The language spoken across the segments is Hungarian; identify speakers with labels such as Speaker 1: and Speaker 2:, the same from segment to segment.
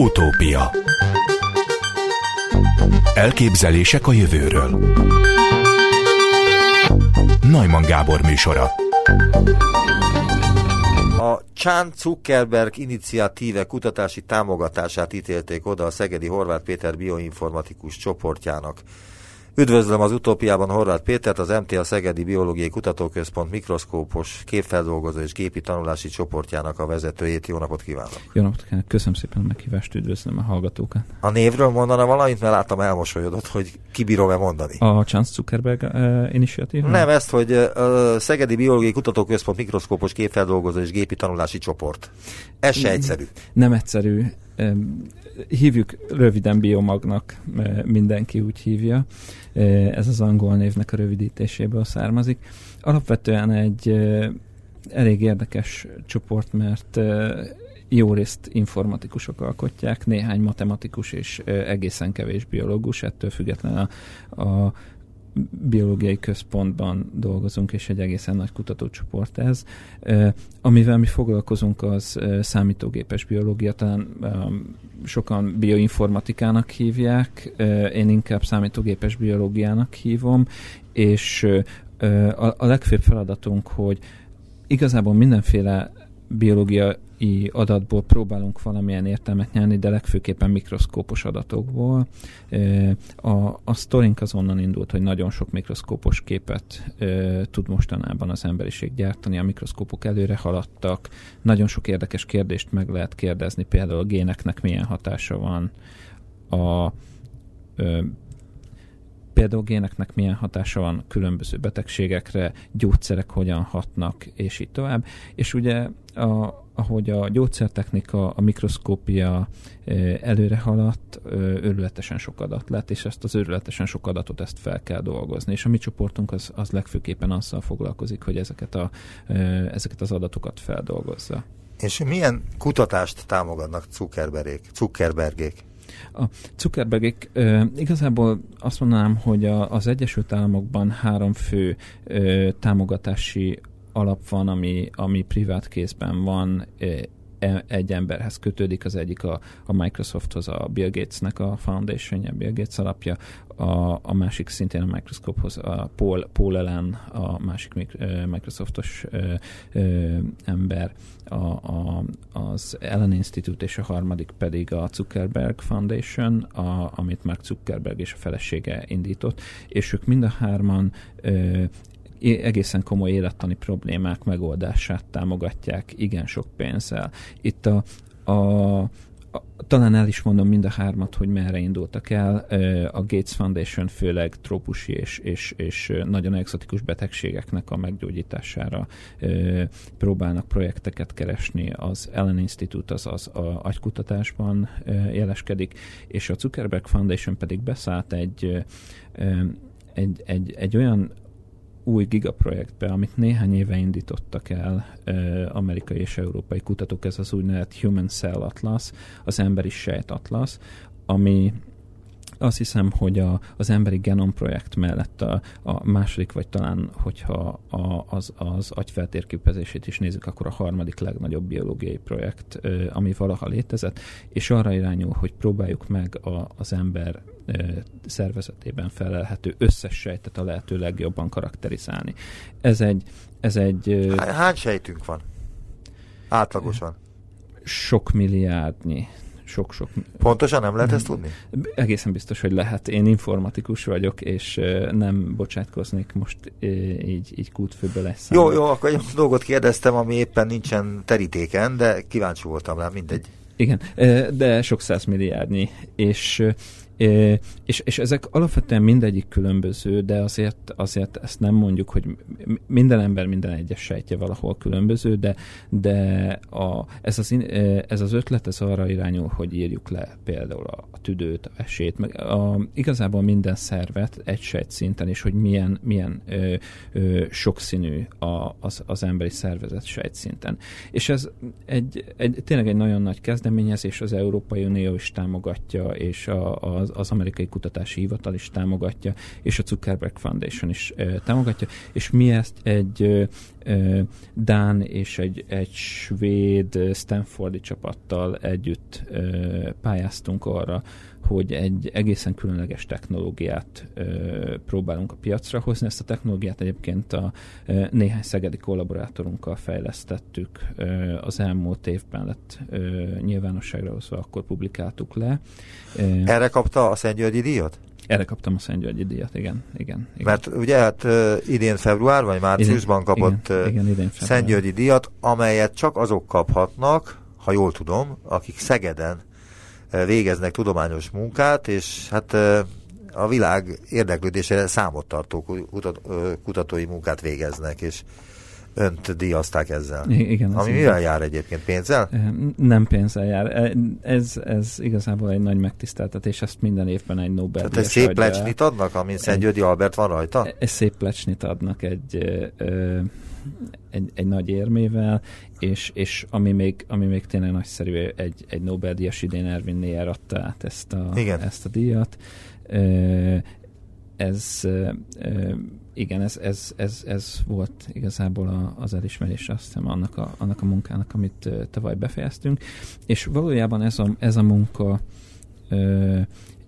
Speaker 1: Utópia. Elképzelések a jövőről. Najman Gábor műsora.
Speaker 2: A Chan Zuckerberg iniciatíve kutatási támogatását ítélték oda a Szegedi Horváth Péter bioinformatikus csoportjának. Üdvözlöm az utópiában Horváth Pétert, az MTA Szegedi Biológiai Kutatóközpont mikroszkópos képfeldolgozó és gépi tanulási csoportjának a vezetőjét. Jó napot kívánok!
Speaker 3: Jó napot kívánok! Köszönöm szépen a meghívást, üdvözlöm a hallgatókat!
Speaker 2: A névről mondana valamit, mert láttam elmosolyodott, hogy kibírom-e mondani.
Speaker 3: A Chance Zuckerberg uh, initiatív?
Speaker 2: Nem, ezt, hogy uh, Szegedi Biológiai Kutatóközpont mikroszkópos képfeldolgozó és gépi tanulási csoport. Ez se egyszerű.
Speaker 3: Nem egyszerű hívjuk röviden biomagnak, mindenki úgy hívja. Ez az angol névnek a rövidítéséből származik. Alapvetően egy elég érdekes csoport, mert jó részt informatikusok alkotják, néhány matematikus és egészen kevés biológus, ettől függetlenül a, a biológiai központban dolgozunk, és egy egészen nagy kutatócsoport ez. Amivel mi foglalkozunk, az számítógépes biológia, talán sokan bioinformatikának hívják, én inkább számítógépes biológiának hívom, és a legfőbb feladatunk, hogy igazából mindenféle biológia adatból próbálunk valamilyen értelmet nyerni, de legfőképpen mikroszkópos adatokból. A, a sztorink az onnan indult, hogy nagyon sok mikroszkópos képet tud mostanában az emberiség gyártani, a mikroszkópok előre haladtak, nagyon sok érdekes kérdést meg lehet kérdezni, például a géneknek milyen hatása van, a például géneknek milyen hatása van különböző betegségekre, gyógyszerek hogyan hatnak, és így tovább. És ugye a, ahogy a gyógyszertechnika, a mikroszkópia előre haladt, őrületesen sok adat lett, és ezt az őrületesen sok adatot ezt fel kell dolgozni. És a mi csoportunk az, az legfőképpen azzal foglalkozik, hogy ezeket, a, ezeket az adatokat feldolgozza.
Speaker 2: És milyen kutatást támogatnak Zuckerbergék? Zuckerbergék?
Speaker 3: A Zuckerbergek e, igazából azt mondanám, hogy a, az Egyesült Államokban három fő e, támogatási alap van, ami, ami privát kézben van, e, egy emberhez kötődik, az egyik a, a Microsofthoz, a Bill Gatesnek a foundation Bill Gates alapja, a, a másik szintén a Microsofthoz, a Paul, Paul Allen, a másik Microsoftos ö, ö, ember, a, a, az Allen Institute, és a harmadik pedig a Zuckerberg Foundation, a, amit Mark Zuckerberg és a felesége indított, és ők mind a hárman ö, egészen komoly élettani problémák megoldását támogatják igen sok pénzzel. Itt a, a talán el is mondom mind a hármat, hogy merre indultak el. A Gates Foundation főleg trópusi és, és, és nagyon exotikus betegségeknek a meggyógyítására próbálnak projekteket keresni. Az Ellen Institute az, az a agykutatásban jeleskedik, és a Zuckerberg Foundation pedig beszállt egy, egy, egy, egy olyan új gigaprojektbe, amit néhány éve indítottak el amerikai és európai kutatók, ez az úgynevezett Human Cell Atlas, az emberi sejt atlas, ami azt hiszem, hogy a, az emberi genom projekt mellett a, a második, vagy talán, hogyha a, az, az agyfeltérképezését is nézzük, akkor a harmadik legnagyobb biológiai projekt, ami valaha létezett, és arra irányul, hogy próbáljuk meg a, az ember szervezetében felelhető összes sejtet a lehető legjobban karakterizálni. Ez egy... Ez egy
Speaker 2: Hány sejtünk van? Átlagosan.
Speaker 3: Sok milliárdnyi sok-sok.
Speaker 2: Pontosan nem lehet ezt tudni?
Speaker 3: Egészen biztos, hogy lehet. Én informatikus vagyok, és nem bocsátkoznék most így, így kútfőből lesz.
Speaker 2: Jó, jó, akkor egy dolgot kérdeztem, ami éppen nincsen terítéken, de kíváncsi voltam rá, mindegy.
Speaker 3: Igen, de sok százmilliárdnyi, és és, és ezek alapvetően mindegyik különböző, de azért, azért ezt nem mondjuk, hogy minden ember minden egyes sejtje valahol különböző, de, de a, ez, az, ez az ötlet ez arra irányul, hogy írjuk le például a, a tüdőt, a esét, meg a, igazából minden szervet egy sejt szinten, és hogy milyen, milyen ö, ö, sokszínű a, az, az emberi szervezet sejt szinten. És ez egy, egy, tényleg egy nagyon nagy kezdeményezés, az Európai Unió is támogatja, és a, az az, az amerikai kutatási hivatal is támogatja, és a Zuckerberg Foundation is támogatja, és mi ezt egy Dán és egy, egy svéd Stanfordi csapattal együtt pályáztunk arra, hogy egy egészen különleges technológiát ö, próbálunk a piacra hozni. Ezt a technológiát egyébként a ö, néhány szegedi kollaborátorunkkal fejlesztettük. Ö, az elmúlt évben lett ö, nyilvánosságra hozva, akkor publikáltuk le.
Speaker 2: Ö, Erre kapta a Szentgyörgyi díjat?
Speaker 3: Erre kaptam a Szentgyörgyi díjat, igen, igen, igen.
Speaker 2: Mert ugye hát idén február, vagy márciusban kapott igen, igen, idén Szentgyörgyi díjat, amelyet csak azok kaphatnak, ha jól tudom, akik Szegeden végeznek tudományos munkát, és hát a világ érdeklődésére számot tartó kutatói munkát végeznek, és önt díjazták ezzel.
Speaker 3: Igen.
Speaker 2: Ami mivel igaz. jár egyébként? Pénzzel?
Speaker 3: Nem pénzzel jár. Ez, ez igazából egy nagy megtiszteltetés, ezt minden évben egy Nobel
Speaker 2: Tehát egy szép plecsnit adnak, amin Szent Györgyi Albert van rajta?
Speaker 3: Egy szép plecsnit adnak egy, egy, egy nagy érmével, és, és ami, még, ami még tényleg nagyszerű, egy, egy Nobel-díjas idén Erwin Neyer adta át ezt a, Igen. ezt a díjat. Ez igen, ez, ez, ez, ez volt igazából a, az elismerés, azt hiszem, annak a, annak a munkának, amit tavaly befejeztünk. És valójában ez a, ez a munka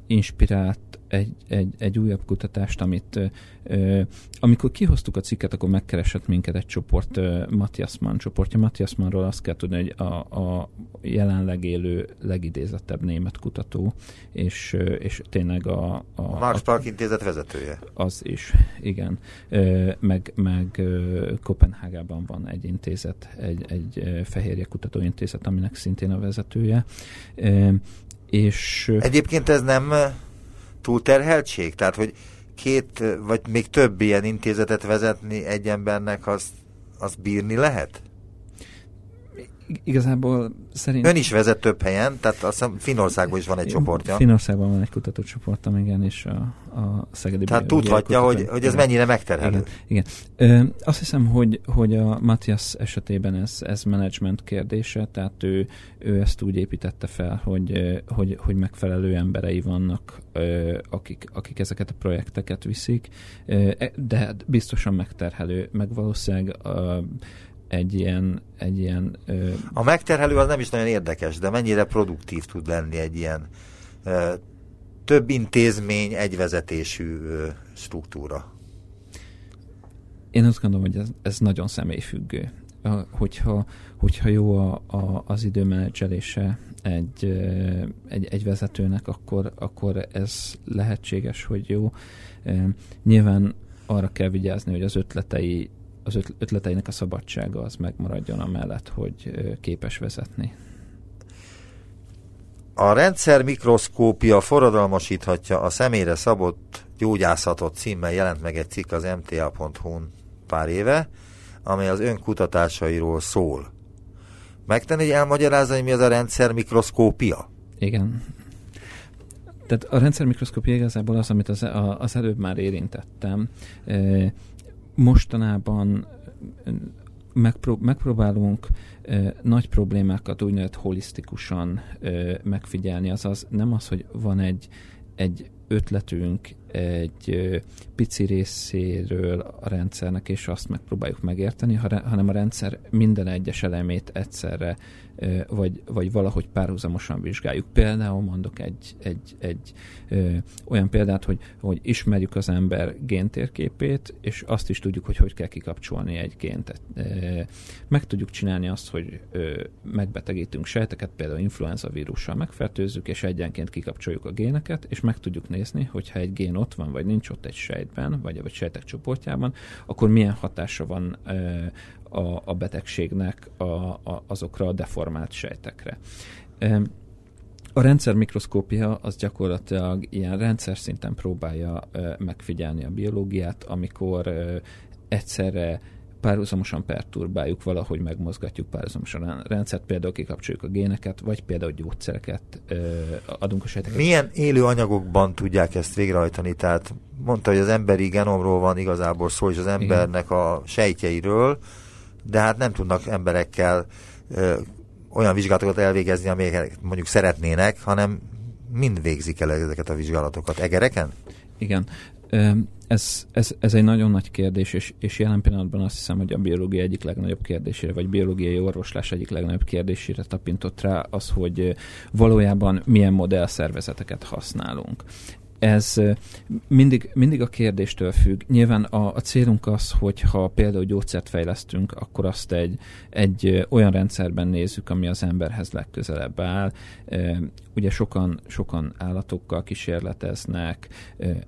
Speaker 3: inspirált egy, egy, egy újabb kutatást, amit ö, amikor kihoztuk a cikket, akkor megkeresett minket egy csoport, ö, Matthias Mann csoportja. Matthias Mannról azt kell tudni, hogy a, a jelenleg élő legidézettebb német kutató, és, ö, és tényleg a... A,
Speaker 2: a Max Planck intézet vezetője.
Speaker 3: Az is, igen. Ö, meg meg ö, Kopenhágában van egy intézet, egy, egy fehérje kutatóintézet, aminek szintén a vezetője. Ö, és...
Speaker 2: Egyébként ez nem túlterheltség? Tehát, hogy két, vagy még több ilyen intézetet vezetni egy embernek, az, az bírni lehet?
Speaker 3: Igazából szerintem...
Speaker 2: Ön is vezet több helyen, tehát azt hiszem Finországban is van egy csoportja.
Speaker 3: Finországban van egy kutatócsoportom, igen, és a, a Szegedi
Speaker 2: Tehát tudhatja, hogy, hogy ez mennyire megterhelő.
Speaker 3: Igen. igen. Ö, azt hiszem, hogy, hogy a Matthias esetében ez, ez management kérdése, tehát ő, ő ezt úgy építette fel, hogy, hogy, hogy megfelelő emberei vannak, akik, akik ezeket a projekteket viszik, e, de biztosan megterhelő, meg valószínűleg egy ilyen... Egy ilyen ö...
Speaker 2: A megterhelő az nem is nagyon érdekes, de mennyire produktív tud lenni egy ilyen ö, több intézmény, egyvezetésű ö, struktúra?
Speaker 3: Én azt gondolom, hogy ez, ez nagyon személyfüggő. Hogyha, hogyha jó a, a, az időmenedzselése egy, egy, egy vezetőnek, akkor, akkor ez lehetséges, hogy jó. Nyilván arra kell vigyázni, hogy az ötletei az ötleteinek a szabadsága az megmaradjon amellett, hogy képes vezetni.
Speaker 2: A rendszer mikroszkópia forradalmasíthatja a személyre szabott gyógyászatot címmel jelent meg egy cikk az mta.hu-n pár éve, amely az önkutatásairól szól. Megtenni, hogy elmagyarázza, hogy mi az a rendszer mikroszkópia?
Speaker 3: Igen. Tehát a rendszer mikroszkópia igazából az, amit az, az előbb már érintettem mostanában megpró- megpróbálunk e, nagy problémákat úgynevezett holisztikusan e, megfigyelni, azaz nem az, hogy van egy, egy ötletünk egy pici részéről a rendszernek, és azt megpróbáljuk megérteni, hanem a rendszer minden egyes elemét egyszerre vagy, vagy valahogy párhuzamosan vizsgáljuk. Például mondok egy, egy, egy ö, olyan példát, hogy, hogy ismerjük az ember géntérképét, és azt is tudjuk, hogy hogy kell kikapcsolni egy gént. Meg tudjuk csinálni azt, hogy ö, megbetegítünk sejteket, például influenza vírussal megfertőzzük, és egyenként kikapcsoljuk a géneket, és meg tudjuk nézni, hogyha egy gén ott van, vagy nincs ott egy sejtben, vagy, vagy sejtek csoportjában, akkor milyen hatása van a, a betegségnek a, a, azokra a deformált sejtekre. A rendszer mikroszkópia az gyakorlatilag ilyen rendszer szinten próbálja megfigyelni a biológiát, amikor egyszerre párhuzamosan perturbáljuk, valahogy megmozgatjuk párhuzamosan a rendszert, például kikapcsoljuk a géneket, vagy például gyógyszereket ö, adunk a sejteknek.
Speaker 2: Milyen élő anyagokban tudják ezt végrehajtani? Tehát mondta, hogy az emberi genomról van igazából szó, és az embernek Igen. a sejtjeiről, de hát nem tudnak emberekkel ö, olyan vizsgálatokat elvégezni, amelyeket mondjuk szeretnének, hanem mind végzik el ezeket a vizsgálatokat? Egereken?
Speaker 3: Igen. Ez, ez, ez egy nagyon nagy kérdés, és, és jelen pillanatban azt hiszem, hogy a biológia egyik legnagyobb kérdésére, vagy biológiai orvoslás egyik legnagyobb kérdésére tapintott rá az, hogy valójában milyen modellszervezeteket használunk ez mindig, mindig a kérdéstől függ. Nyilván a, a célunk az, hogy ha például gyógyszert fejlesztünk, akkor azt egy, egy olyan rendszerben nézzük, ami az emberhez legközelebb áll. Ugye sokan, sokan állatokkal kísérleteznek,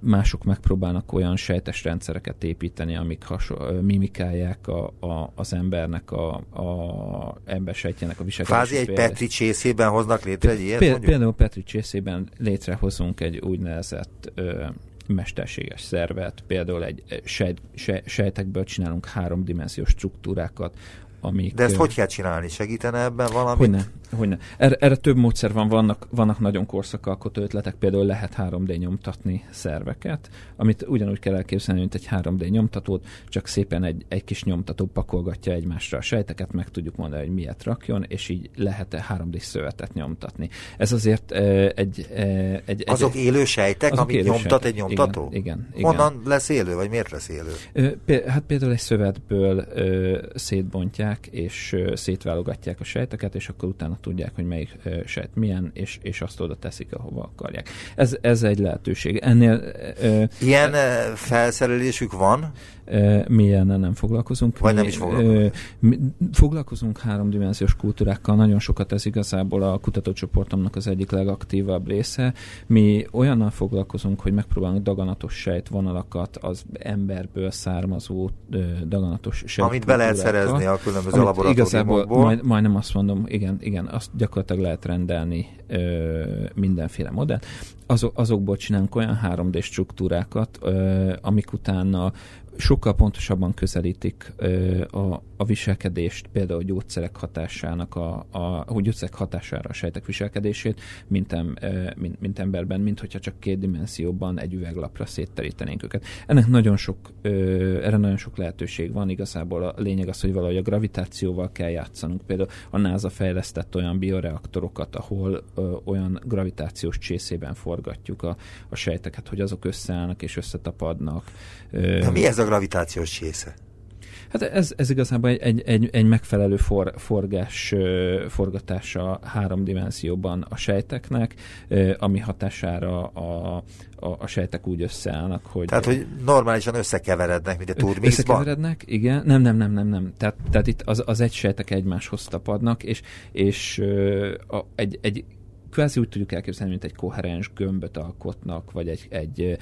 Speaker 3: mások megpróbálnak olyan sejtes rendszereket építeni, amik haso- mimikálják a, a, az embernek, a, a ember sejtjének a viselkedését.
Speaker 2: Kvázi egy Petri csészében hoznak létre egy ilyet?
Speaker 3: Például, például Petri csészében létrehozunk egy úgynevezett ö, mesterséges szervet, például egy sejt, sejtekből csinálunk háromdimenziós struktúrákat, amik...
Speaker 2: De ezt hogy kell csinálni? Segítene ebben valami?
Speaker 3: Hogyne, hogyne. Erre, erre több módszer van, vannak, vannak nagyon korszakalkotó ötletek, például lehet 3D nyomtatni szerveket, amit ugyanúgy kell elképzelni, mint egy 3D nyomtatót, csak szépen egy, egy kis nyomtató pakolgatja egymásra a sejteket, meg tudjuk mondani, hogy miért rakjon, és így lehet 3D szövetet nyomtatni. Ez azért e, egy, e, egy...
Speaker 2: Azok egy, élő sejtek, azok amit élő nyomtat sejtek. egy nyomtató?
Speaker 3: Igen, igen.
Speaker 2: Honnan lesz élő, vagy miért lesz élő?
Speaker 3: E, hát például egy szövetből e, szétbontják, és e, szétválogatják a sejteket, és akkor utána tudják, hogy melyik sejt milyen, és, és azt oda teszik, ahova akarják. Ez, ez egy lehetőség. Ennél...
Speaker 2: Ilyen e, felszerelésük van?
Speaker 3: mi ilyennel nem foglalkozunk.
Speaker 2: Vagy mi, nem is foglalkozunk?
Speaker 3: Mi, foglalkozunk háromdimenziós kultúrákkal, nagyon sokat ez igazából a kutatócsoportomnak az egyik legaktívabb része. Mi olyannal foglalkozunk, hogy megpróbálunk daganatos sejtvonalakat, az emberből származó daganatos sejt.
Speaker 2: Amit be lehet szerezni a különböző laboratóriumokból. Igazából
Speaker 3: majd, majdnem azt mondom, igen, igen, azt gyakorlatilag lehet rendelni ö, mindenféle modell. Azok, azokból csinálunk olyan 3D struktúrákat, ö, amik utána sokkal pontosabban közelítik a, a viselkedést, például a gyógyszerek hatásának, a, a, a gyógyszerek hatására a sejtek viselkedését, mint, em, mint, mint emberben, mint hogyha csak két dimenzióban egy üveglapra szétterítenénk őket. Ennek nagyon sok, erre nagyon sok lehetőség van, igazából a lényeg az, hogy valahogy a gravitációval kell játszanunk. Például a NASA fejlesztett olyan bioreaktorokat, ahol olyan gravitációs csészében forgatjuk a, a sejteket, hogy azok összeállnak és összetapadnak.
Speaker 2: De mi ez a gravitációs része?
Speaker 3: Hát ez, ez igazából egy, egy, egy, egy megfelelő for, forgás, forgatása három dimenzióban a sejteknek, ami hatására a, a, a sejtek úgy összeállnak, hogy...
Speaker 2: Tehát, hogy normálisan összekeverednek, mint a turmixban?
Speaker 3: Összekeverednek, igen. Nem, nem, nem, nem, nem. Tehát, tehát itt az, az egy sejtek egymáshoz tapadnak, és, és a, egy, egy kvázi úgy tudjuk elképzelni, mint egy koherens gömböt alkotnak, vagy egy, egy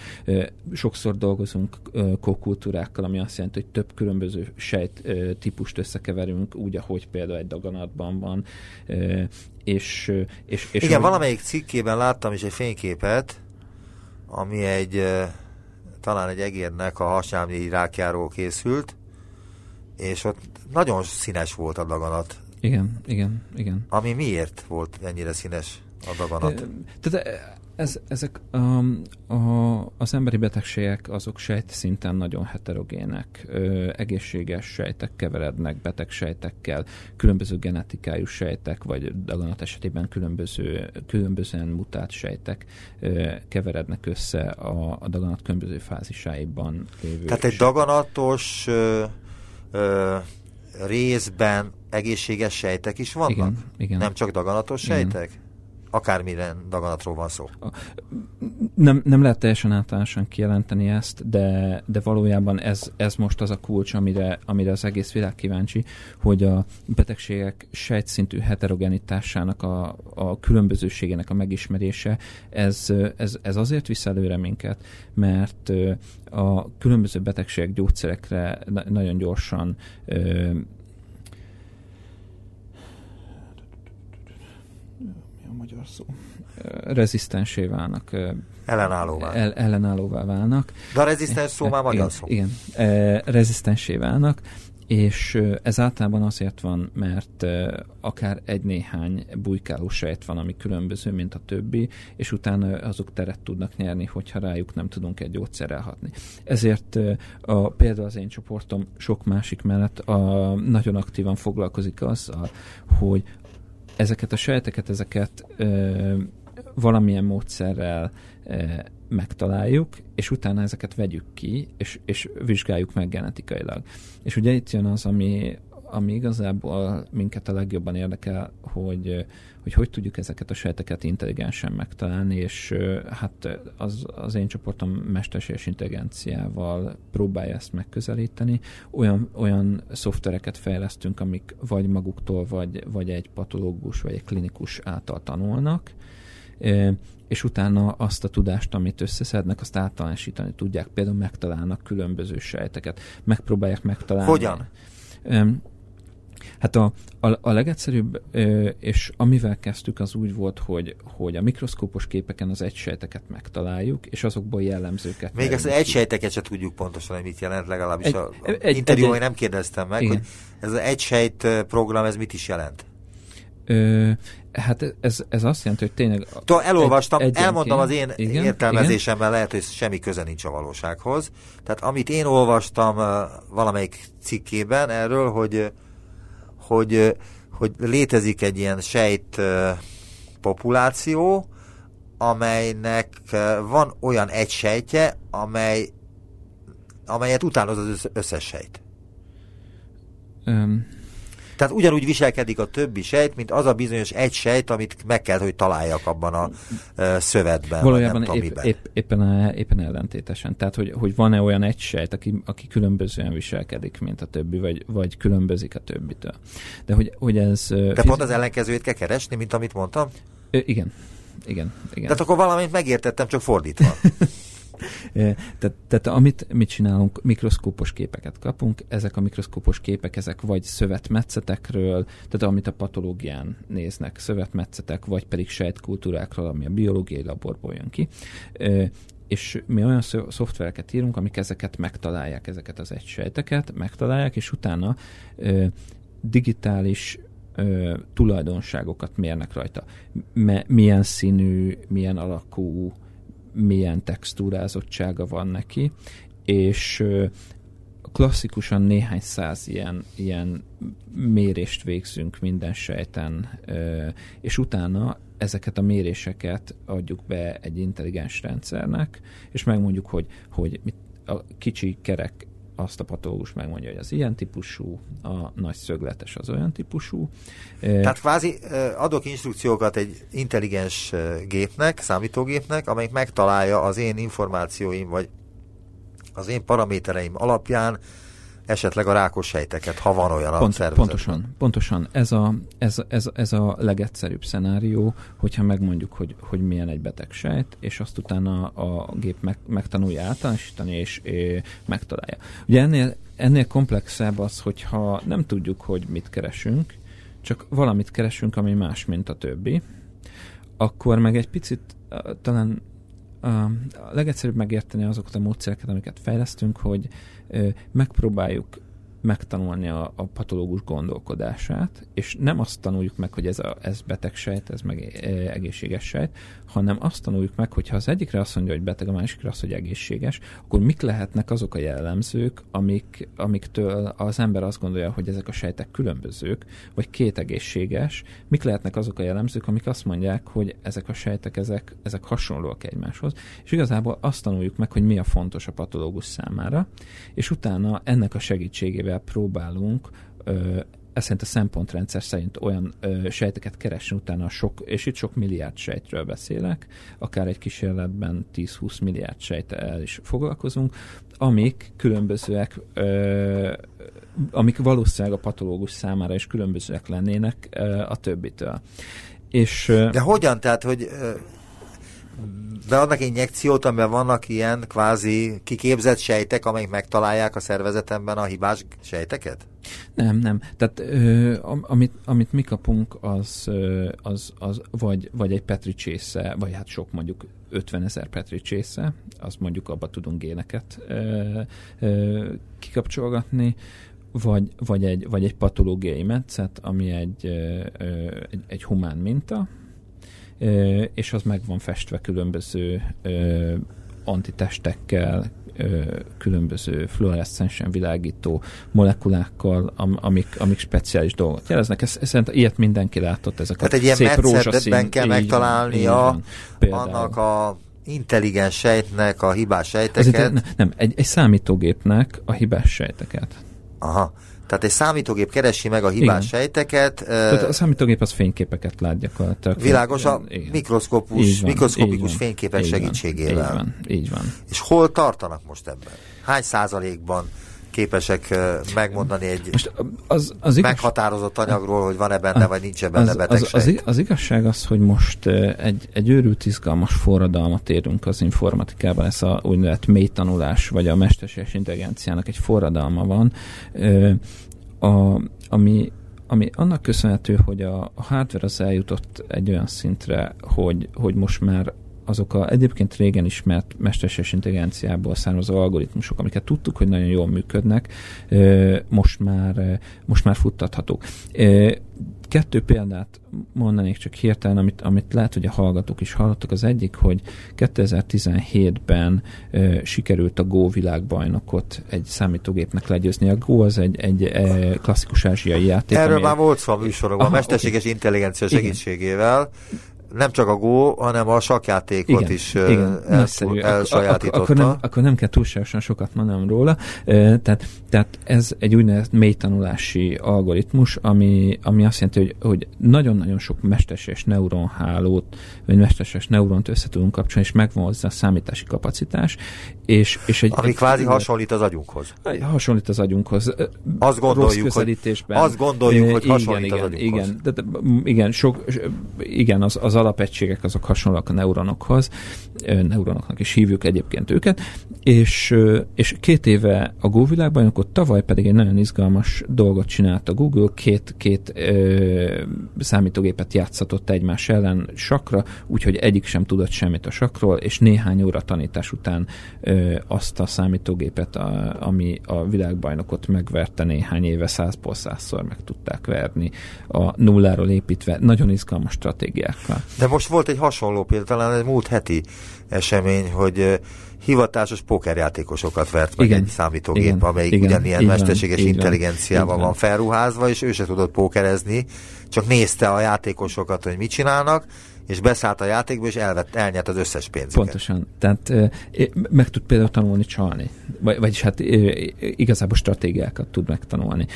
Speaker 3: sokszor dolgozunk kokultúrákkal, ami azt jelenti, hogy több különböző sejt típust összekeverünk, úgy, ahogy például egy daganatban van. És, és, és
Speaker 2: Igen, valamelyik cikkében láttam is egy fényképet, ami egy talán egy egérnek a hasnyálmi rákjáról készült, és ott nagyon színes volt a daganat.
Speaker 3: Igen, igen, igen.
Speaker 2: Ami miért volt ennyire színes? A daganat.
Speaker 3: Tehát ez, ezek um, a, az emberi betegségek azok sejt szinten nagyon heterogének. Ö, egészséges sejtek keverednek beteg sejtekkel, különböző genetikájú sejtek, vagy daganat esetében különböző, különbözően mutált sejtek ö, keverednek össze a, a daganat különböző fázisáiban lévő.
Speaker 2: Tehát egy daganatos ö, ö, részben egészséges sejtek is vannak?
Speaker 3: Igen, igen.
Speaker 2: Nem csak daganatos igen. Akármilyen daganatról van szó.
Speaker 3: Nem, nem lehet teljesen általánosan kijelenteni ezt, de, de valójában ez, ez most az a kulcs, amire, amire az egész világ kíváncsi, hogy a betegségek sejtszintű heterogenitásának a, a különbözőségének a megismerése, ez, ez, ez azért visz előre minket, mert a különböző betegségek gyógyszerekre nagyon gyorsan magyar szó, rezisztensé válnak.
Speaker 2: Ellenállóvá.
Speaker 3: El, ellenállóvá válnak.
Speaker 2: De a rezisztens szó már magyar
Speaker 3: igen,
Speaker 2: szó.
Speaker 3: Igen, rezisztensé válnak, és ez általában azért van, mert akár egy-néhány bujkáló sejt van, ami különböző, mint a többi, és utána azok teret tudnak nyerni, hogyha rájuk nem tudunk egy gyógyszerrel hatni. Ezért a, például az én csoportom sok másik mellett a, nagyon aktívan foglalkozik azzal, hogy ezeket a sejteket, ezeket ö, valamilyen módszerrel megtaláljuk, és utána ezeket vegyük ki, és, és vizsgáljuk meg genetikailag. És ugye itt jön az, ami, ami igazából minket a legjobban érdekel, hogy hogy, hogy tudjuk ezeket a sejteket intelligensen megtalálni, és hát az, az én csoportom mesterséges intelligenciával próbálja ezt megközelíteni. Olyan, olyan szoftvereket fejlesztünk, amik vagy maguktól, vagy, vagy egy patológus, vagy egy klinikus által tanulnak, és utána azt a tudást, amit összeszednek, azt általánosítani tudják. Például megtalálnak különböző sejteket, megpróbálják megtalálni.
Speaker 2: Hogyan?
Speaker 3: Hát a, a, a legegyszerűbb, és amivel kezdtük, az úgy volt, hogy, hogy a mikroszkópos képeken az egysejteket megtaláljuk, és azokból jellemzőket.
Speaker 2: Még az egysejteket se tudjuk pontosan, hogy mit jelent, legalábbis egy, a, a egy, interjúban nem kérdeztem meg, igen. hogy ez az egysejt program, ez mit is jelent?
Speaker 3: Ö, hát ez, ez azt jelenti, hogy tényleg...
Speaker 2: Tudom, elolvastam, egy, elmondom az én igen, értelmezésemben, igen. lehet, hogy semmi köze nincs a valósághoz. Tehát amit én olvastam valamelyik cikkében erről, hogy hogy, hogy létezik egy ilyen sejt populáció, amelynek van olyan egy sejtje, amely, amelyet utánoz az összes sejt. Um, tehát ugyanúgy viselkedik a többi sejt, mint az a bizonyos egy sejt, amit meg kell, hogy találjak abban a szövetben.
Speaker 3: Valójában nem épp, épp, éppen, éppen ellentétesen. Tehát, hogy, hogy van-e olyan egy sejt, aki, aki különbözően viselkedik, mint a többi, vagy, vagy különbözik a többitől. De hogy, hogy ez...
Speaker 2: De pont az ellenkezőjét kell keresni, mint amit mondtam?
Speaker 3: Ö, igen. Igen, igen.
Speaker 2: Tehát akkor valamit megértettem, csak fordítva.
Speaker 3: tehát, tehát amit mit csinálunk, mikroszkópos képeket kapunk, ezek a mikroszkópos képek, ezek vagy szövetmetszetekről, tehát amit a patológián néznek, szövetmetszetek, vagy pedig sejtkultúrákról, ami a biológiai laborból jön ki, és mi olyan szoftvereket írunk, amik ezeket megtalálják, ezeket az egysejteket, megtalálják, és utána digitális ö, tulajdonságokat mérnek rajta. Me, milyen színű, milyen alakú, milyen textúrázottsága van neki, és klasszikusan néhány száz ilyen, ilyen mérést végzünk minden sejten, és utána ezeket a méréseket adjuk be egy intelligens rendszernek, és megmondjuk, hogy, hogy a kicsi kerek azt a patológus megmondja, hogy az ilyen típusú, a nagy szögletes az olyan típusú.
Speaker 2: Tehát kvázi adok instrukciókat egy intelligens gépnek, számítógépnek, amelyik megtalálja az én információim, vagy az én paramétereim alapján esetleg a rákos sejteket, ha van olyan Pont, a
Speaker 3: Pontosan, pontosan. Ez a, ez, ez, ez a legegyszerűbb szenárió, hogyha megmondjuk, hogy, hogy milyen egy beteg sejt, és azt utána a gép meg, megtanulja általánosítani, és, és megtalálja. Ugye ennél, ennél komplexebb az, hogyha nem tudjuk, hogy mit keresünk, csak valamit keresünk, ami más, mint a többi, akkor meg egy picit talán a legegyszerűbb megérteni azokat a módszereket, amiket fejlesztünk, hogy megpróbáljuk megtanulni a, a patológus gondolkodását, és nem azt tanuljuk meg, hogy ez, a, ez beteg sejt, ez meg e, egészséges sejt, hanem azt tanuljuk meg, hogy ha az egyikre azt mondja, hogy beteg, a másikra azt, hogy egészséges, akkor mik lehetnek azok a jellemzők, amik, amiktől az ember azt gondolja, hogy ezek a sejtek különbözők, vagy két egészséges, mik lehetnek azok a jellemzők, amik azt mondják, hogy ezek a sejtek, ezek, ezek hasonlóak egymáshoz, és igazából azt tanuljuk meg, hogy mi a fontos a patológus számára, és utána ennek a segítségével amivel próbálunk szerint a szempontrendszer szerint olyan ö, sejteket keresni utána sok, és itt sok milliárd sejtről beszélek, akár egy kísérletben 10-20 milliárd sejttel is foglalkozunk, amik különbözőek, ö, amik valószínűleg a patológus számára is különbözőek lennének ö, a többitől. És,
Speaker 2: ö, De hogyan? Tehát, hogy beadnak injekciót, amiben vannak ilyen kvázi kiképzett sejtek, amelyek megtalálják a szervezetemben a hibás sejteket?
Speaker 3: Nem, nem. Tehát ö, amit, amit mi kapunk, az, az, az vagy, vagy egy Petri csésze, vagy hát sok mondjuk 50 ezer Petri csésze, azt mondjuk abba tudunk géneket ö, ö, kikapcsolgatni, vagy, vagy, egy, vagy egy patológiai metszet, ami egy, ö, egy, egy humán minta, és az meg van festve különböző antitestekkel, különböző fluoreszcensen világító molekulákkal, amik, amik speciális dolgot jeleznek. Ez, szerintem ilyet mindenki látott, ezek
Speaker 2: Tehát egy ilyen metszedetben kell megtalálnia annak a intelligens sejtnek a hibás sejteket.
Speaker 3: Ez, nem, egy, egy számítógépnek a hibás sejteket.
Speaker 2: Aha. Tehát egy számítógép keresi meg a hibás Igen. sejteket. Tehát
Speaker 3: a számítógép az fényképeket lát gyakorlatilag.
Speaker 2: Világos a mikroszkopus, van, mikroszkopikus fényképek így segítségével.
Speaker 3: Így van, így van.
Speaker 2: És hol tartanak most ebben? Hány százalékban képesek megmondani egy Most az, az igaz... meghatározott anyagról, hogy van-e benne, vagy nincs -e benne az, betegség?
Speaker 3: Az, az, az igazság az, hogy most egy, egy őrült izgalmas forradalmat érünk az informatikában, ez a úgynevezett mély tanulás, vagy a mesterséges intelligenciának egy forradalma van, a, ami ami annak köszönhető, hogy a, a hardware az eljutott egy olyan szintre, hogy, hogy most már azok a egyébként régen ismert mesterséges intelligenciából származó algoritmusok, amiket tudtuk, hogy nagyon jól működnek, most már, most már futtathatók. Kettő példát mondanék csak hirtelen, amit, amit lehet, hogy a hallgatók is hallottak. Az egyik, hogy 2017-ben e, sikerült a Go világbajnokot egy számítógépnek legyőzni. A Go az egy, egy e, klasszikus ázsiai játék.
Speaker 2: Erről már volt szó a műsorokban, a mesterséges okay. intelligencia segítségével. Igen nem csak a Go, hanem a sakjátékot igen, is igen, elszú, elsajátította.
Speaker 3: Ak- akkor, nem, akkor nem kell túlságosan sokat mondanom róla. Tehát, tehát ez egy úgynevezett mélytanulási algoritmus, ami, ami azt jelenti, hogy, hogy nagyon-nagyon sok mesterséges neuronhálót, vagy mesterséges neuront össze tudunk kapcsolni, és megvan hozzá a számítási kapacitás. És, és egy,
Speaker 2: ami egy, kvázi hasonlít az agyunkhoz.
Speaker 3: Hasonlít az agyunkhoz.
Speaker 2: Azt gondoljuk, hogy, azt gondoljuk, hogy hasonlít
Speaker 3: igen,
Speaker 2: az agyunkhoz.
Speaker 3: Igen, de, igen, sok, igen az, az alapegységek azok hasonlóak a neuronokhoz, neuronoknak is hívjuk egyébként őket, és, és két éve a Google világbajnokot, tavaly pedig egy nagyon izgalmas dolgot csinált a Google, két, két ö, számítógépet játszatott egymás ellen sakra, úgyhogy egyik sem tudott semmit a sakról, és néhány óra tanítás után ö, azt a számítógépet, a, ami a világbajnokot megverte néhány éve százból százszor meg tudták verni a nulláról építve, nagyon izgalmas stratégiákkal.
Speaker 2: De most volt egy hasonló példa, talán egy múlt heti esemény, hogy hivatásos pókerjátékosokat vert meg igen, egy számítógép, igen, amelyik igen, ugyanilyen mesterséges van, intelligenciával van, van. felruházva, és ő se tudott pókerezni, csak nézte a játékosokat, hogy mit csinálnak, és beszállt a játékba, és elvett, elnyert az összes pénzüket.
Speaker 3: Pontosan. Tehát meg tud például tanulni csalni. Vagy, vagyis hát igazából stratégiákat tud megtanulni.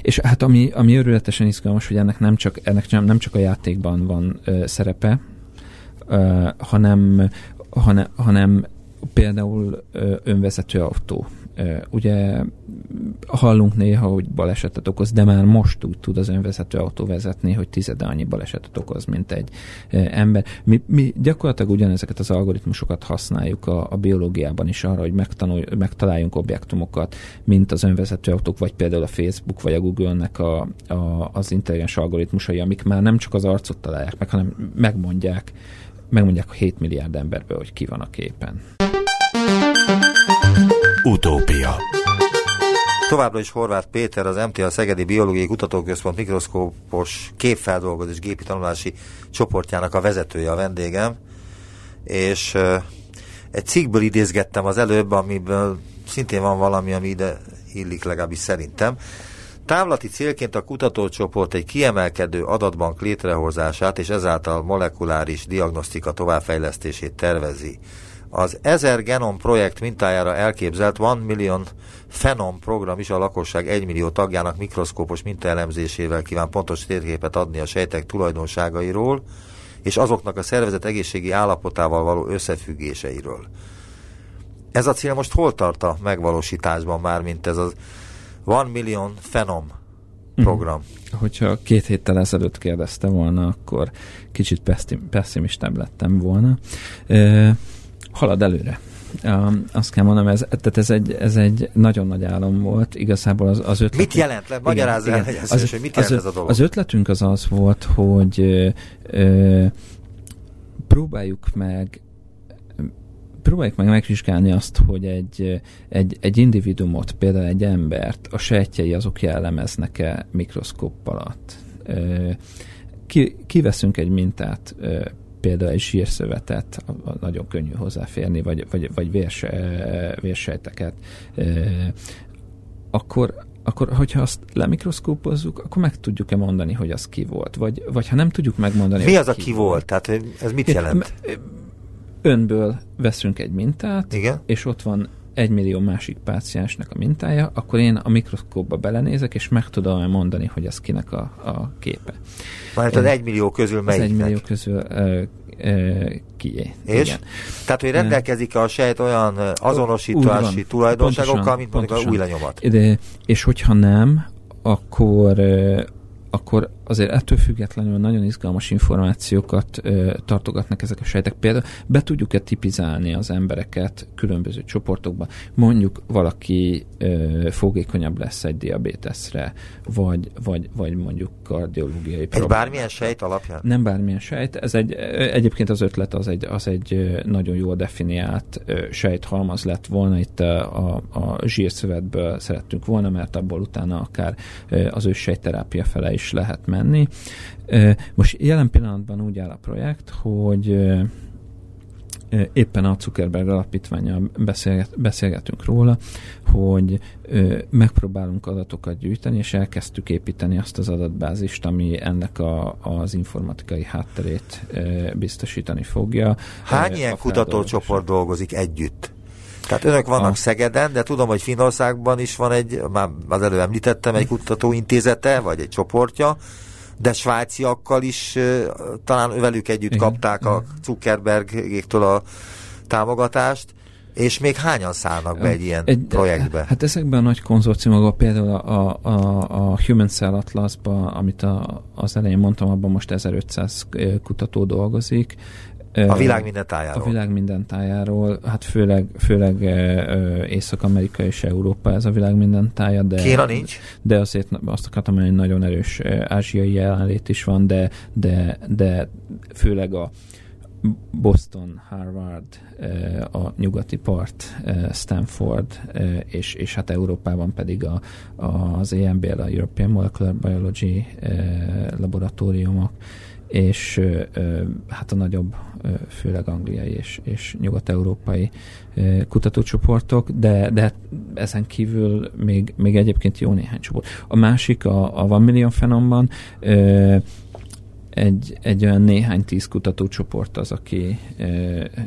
Speaker 3: És hát ami, ami örületesen izgalmas, hogy ennek nem csak, ennek nem, nem csak a játékban van szerepe, hanem, hanem, hanem például önvezető autó Ugye hallunk néha, hogy balesetet okoz, de már most úgy tud az önvezető autó vezetni, hogy tizede annyi balesetet okoz, mint egy ember. Mi, mi gyakorlatilag ugyanezeket az algoritmusokat használjuk a, a biológiában is arra, hogy megtanulj, megtaláljunk objektumokat, mint az önvezető autók, vagy például a Facebook, vagy a Google-nek a, a, az intelligens algoritmusai, amik már nem csak az arcot találják meg, hanem megmondják, megmondják a 7 milliárd emberből, hogy ki van a képen.
Speaker 1: Utópia
Speaker 2: Továbbra is Horváth Péter, az MTA Szegedi Biológiai Kutatóközpont mikroszkópos képfeldolgozás gépi tanulási csoportjának a vezetője a vendégem, és egy cikkből idézgettem az előbb, amiből szintén van valami, ami ide illik legalábbis szerintem. Távlati célként a kutatócsoport egy kiemelkedő adatbank létrehozását és ezáltal molekuláris diagnosztika továbbfejlesztését tervezi. Az 1000 genom projekt mintájára elképzelt One Million Phenom program is a lakosság 1 millió tagjának mikroszkópos mintaelemzésével kíván pontos térképet adni a sejtek tulajdonságairól, és azoknak a szervezet egészségi állapotával való összefüggéseiről. Ez a cél most hol tart a megvalósításban már, mint ez az One Million Phenom mhm. program?
Speaker 3: Mm. Hogyha két héttel ezelőtt kérdezte volna, akkor kicsit pessimistább lettem volna. E- halad előre. Um, azt kell mondanom, ez, tehát ez egy, ez egy nagyon nagy álom volt. Igazából az, az ötlet...
Speaker 2: Mit jelent? Le, magyarázz el, igen, az, az, hogy mit jelent
Speaker 3: az,
Speaker 2: ez a dolog?
Speaker 3: Az ötletünk az az volt, hogy ö, ö, próbáljuk meg próbáljuk meg megvizsgálni azt, hogy egy, egy, egy individumot, például egy embert, a sejtjei azok jellemeznek-e mikroszkóp alatt. Ki, kiveszünk egy mintát például egy a nagyon könnyű hozzáférni, vagy, vagy, vagy vérse, vérsejteket, akkor, akkor hogyha azt lemikroszkópozzuk, akkor meg tudjuk-e mondani, hogy az ki volt? Vagy, vagy ha nem tudjuk megmondani,
Speaker 2: Mi az a ki, ki volt? volt? Tehát ez mit jelent?
Speaker 3: Önből veszünk egy mintát,
Speaker 2: Igen?
Speaker 3: és ott van egy millió másik páciensnek a mintája, akkor én a mikroszkópba belenézek, és meg tudom mondani, hogy az kinek a, a képe.
Speaker 2: Mert az egy millió közül melyik?
Speaker 3: Az egy millió közül uh, uh, kié.
Speaker 2: És? Igen. Tehát, hogy rendelkezik a sejt olyan azonosítási tulajdonságokkal, mint mondjuk a új lenyomat?
Speaker 3: De, és hogyha nem, akkor akkor azért ettől függetlenül nagyon izgalmas információkat ö, tartogatnak ezek a sejtek. Például be tudjuk-e tipizálni az embereket különböző csoportokba. Mondjuk valaki ö, fogékonyabb lesz egy diabéteszre, vagy, vagy, vagy mondjuk kardiológiai
Speaker 2: Egy problémák. bármilyen sejt alapján?
Speaker 3: Nem bármilyen sejt. Ez egy, egyébként az ötlet az egy, az egy nagyon jól definiált sejthalmaz lett volna. Itt a, a, a zsírszövetből szerettünk volna, mert abból utána akár az őssejterápia fele is lehet menni. Most jelen pillanatban úgy áll a projekt, hogy éppen a Zuckerberg alapítványal beszélget, beszélgetünk róla, hogy ö, megpróbálunk adatokat gyűjteni, és elkezdtük építeni azt az adatbázist, ami ennek a, az informatikai hátterét ö, biztosítani fogja.
Speaker 2: Hány ö, ilyen kutatócsoport dolgozik együtt? Tehát önök vannak a... Szegeden, de tudom, hogy Finországban is van egy, már az előbb említettem, egy kutatóintézete, vagy egy csoportja, de svájciakkal is talán velük együtt Igen. kapták a Zuckerbergéktől a támogatást. És még hányan szállnak be egy ilyen egy, projektbe?
Speaker 3: Hát ezekben a nagy konzorciumokban például a, a, a Human Cell Atlasban, amit a, az elején mondtam, abban most 1500 kutató dolgozik,
Speaker 2: a világ minden tájáról.
Speaker 3: A világ minden tájáról, hát főleg, főleg Észak-Amerika és Európa ez a világ minden tája, de...
Speaker 2: Kína nincs?
Speaker 3: De azért azt akartam, hogy nagyon erős ázsiai jelenlét is van, de, de, de főleg a Boston, Harvard, a nyugati part, Stanford, és, és hát Európában pedig a, az EMBL, a European Molecular Biology laboratóriumok, és hát a nagyobb, főleg angliai és, és nyugat-európai kutatócsoportok, de, de ezen kívül még, még egyébként jó néhány csoport. A másik, a, a Van Million Fenomban egy, egy olyan néhány tíz kutatócsoport az, aki e,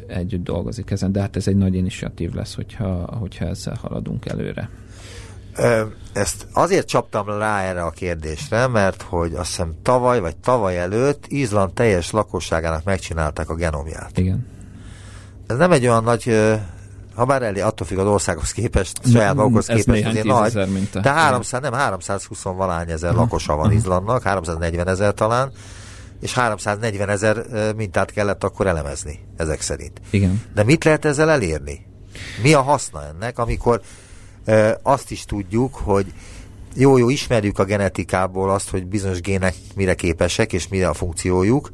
Speaker 3: együtt dolgozik ezen, de hát ez egy nagy initiatív lesz, hogyha, hogyha ezzel haladunk előre.
Speaker 2: Ezt azért csaptam rá erre a kérdésre, mert hogy azt hiszem tavaly vagy tavaly előtt Izland teljes lakosságának megcsinálták a genomját.
Speaker 3: Igen.
Speaker 2: Ez nem egy olyan nagy, ha bár elé, attól függ az országhoz képest, saját magukhoz képest, azért nagy, de 300, nem 320 valány ezer lakosa van Izlandnak, 340 ezer talán, és 340 ezer mintát kellett akkor elemezni, ezek szerint.
Speaker 3: Igen.
Speaker 2: De mit lehet ezzel elérni? Mi a haszna ennek, amikor azt is tudjuk, hogy jó, jó, ismerjük a genetikából azt, hogy bizonyos gének mire képesek, és mire a funkciójuk,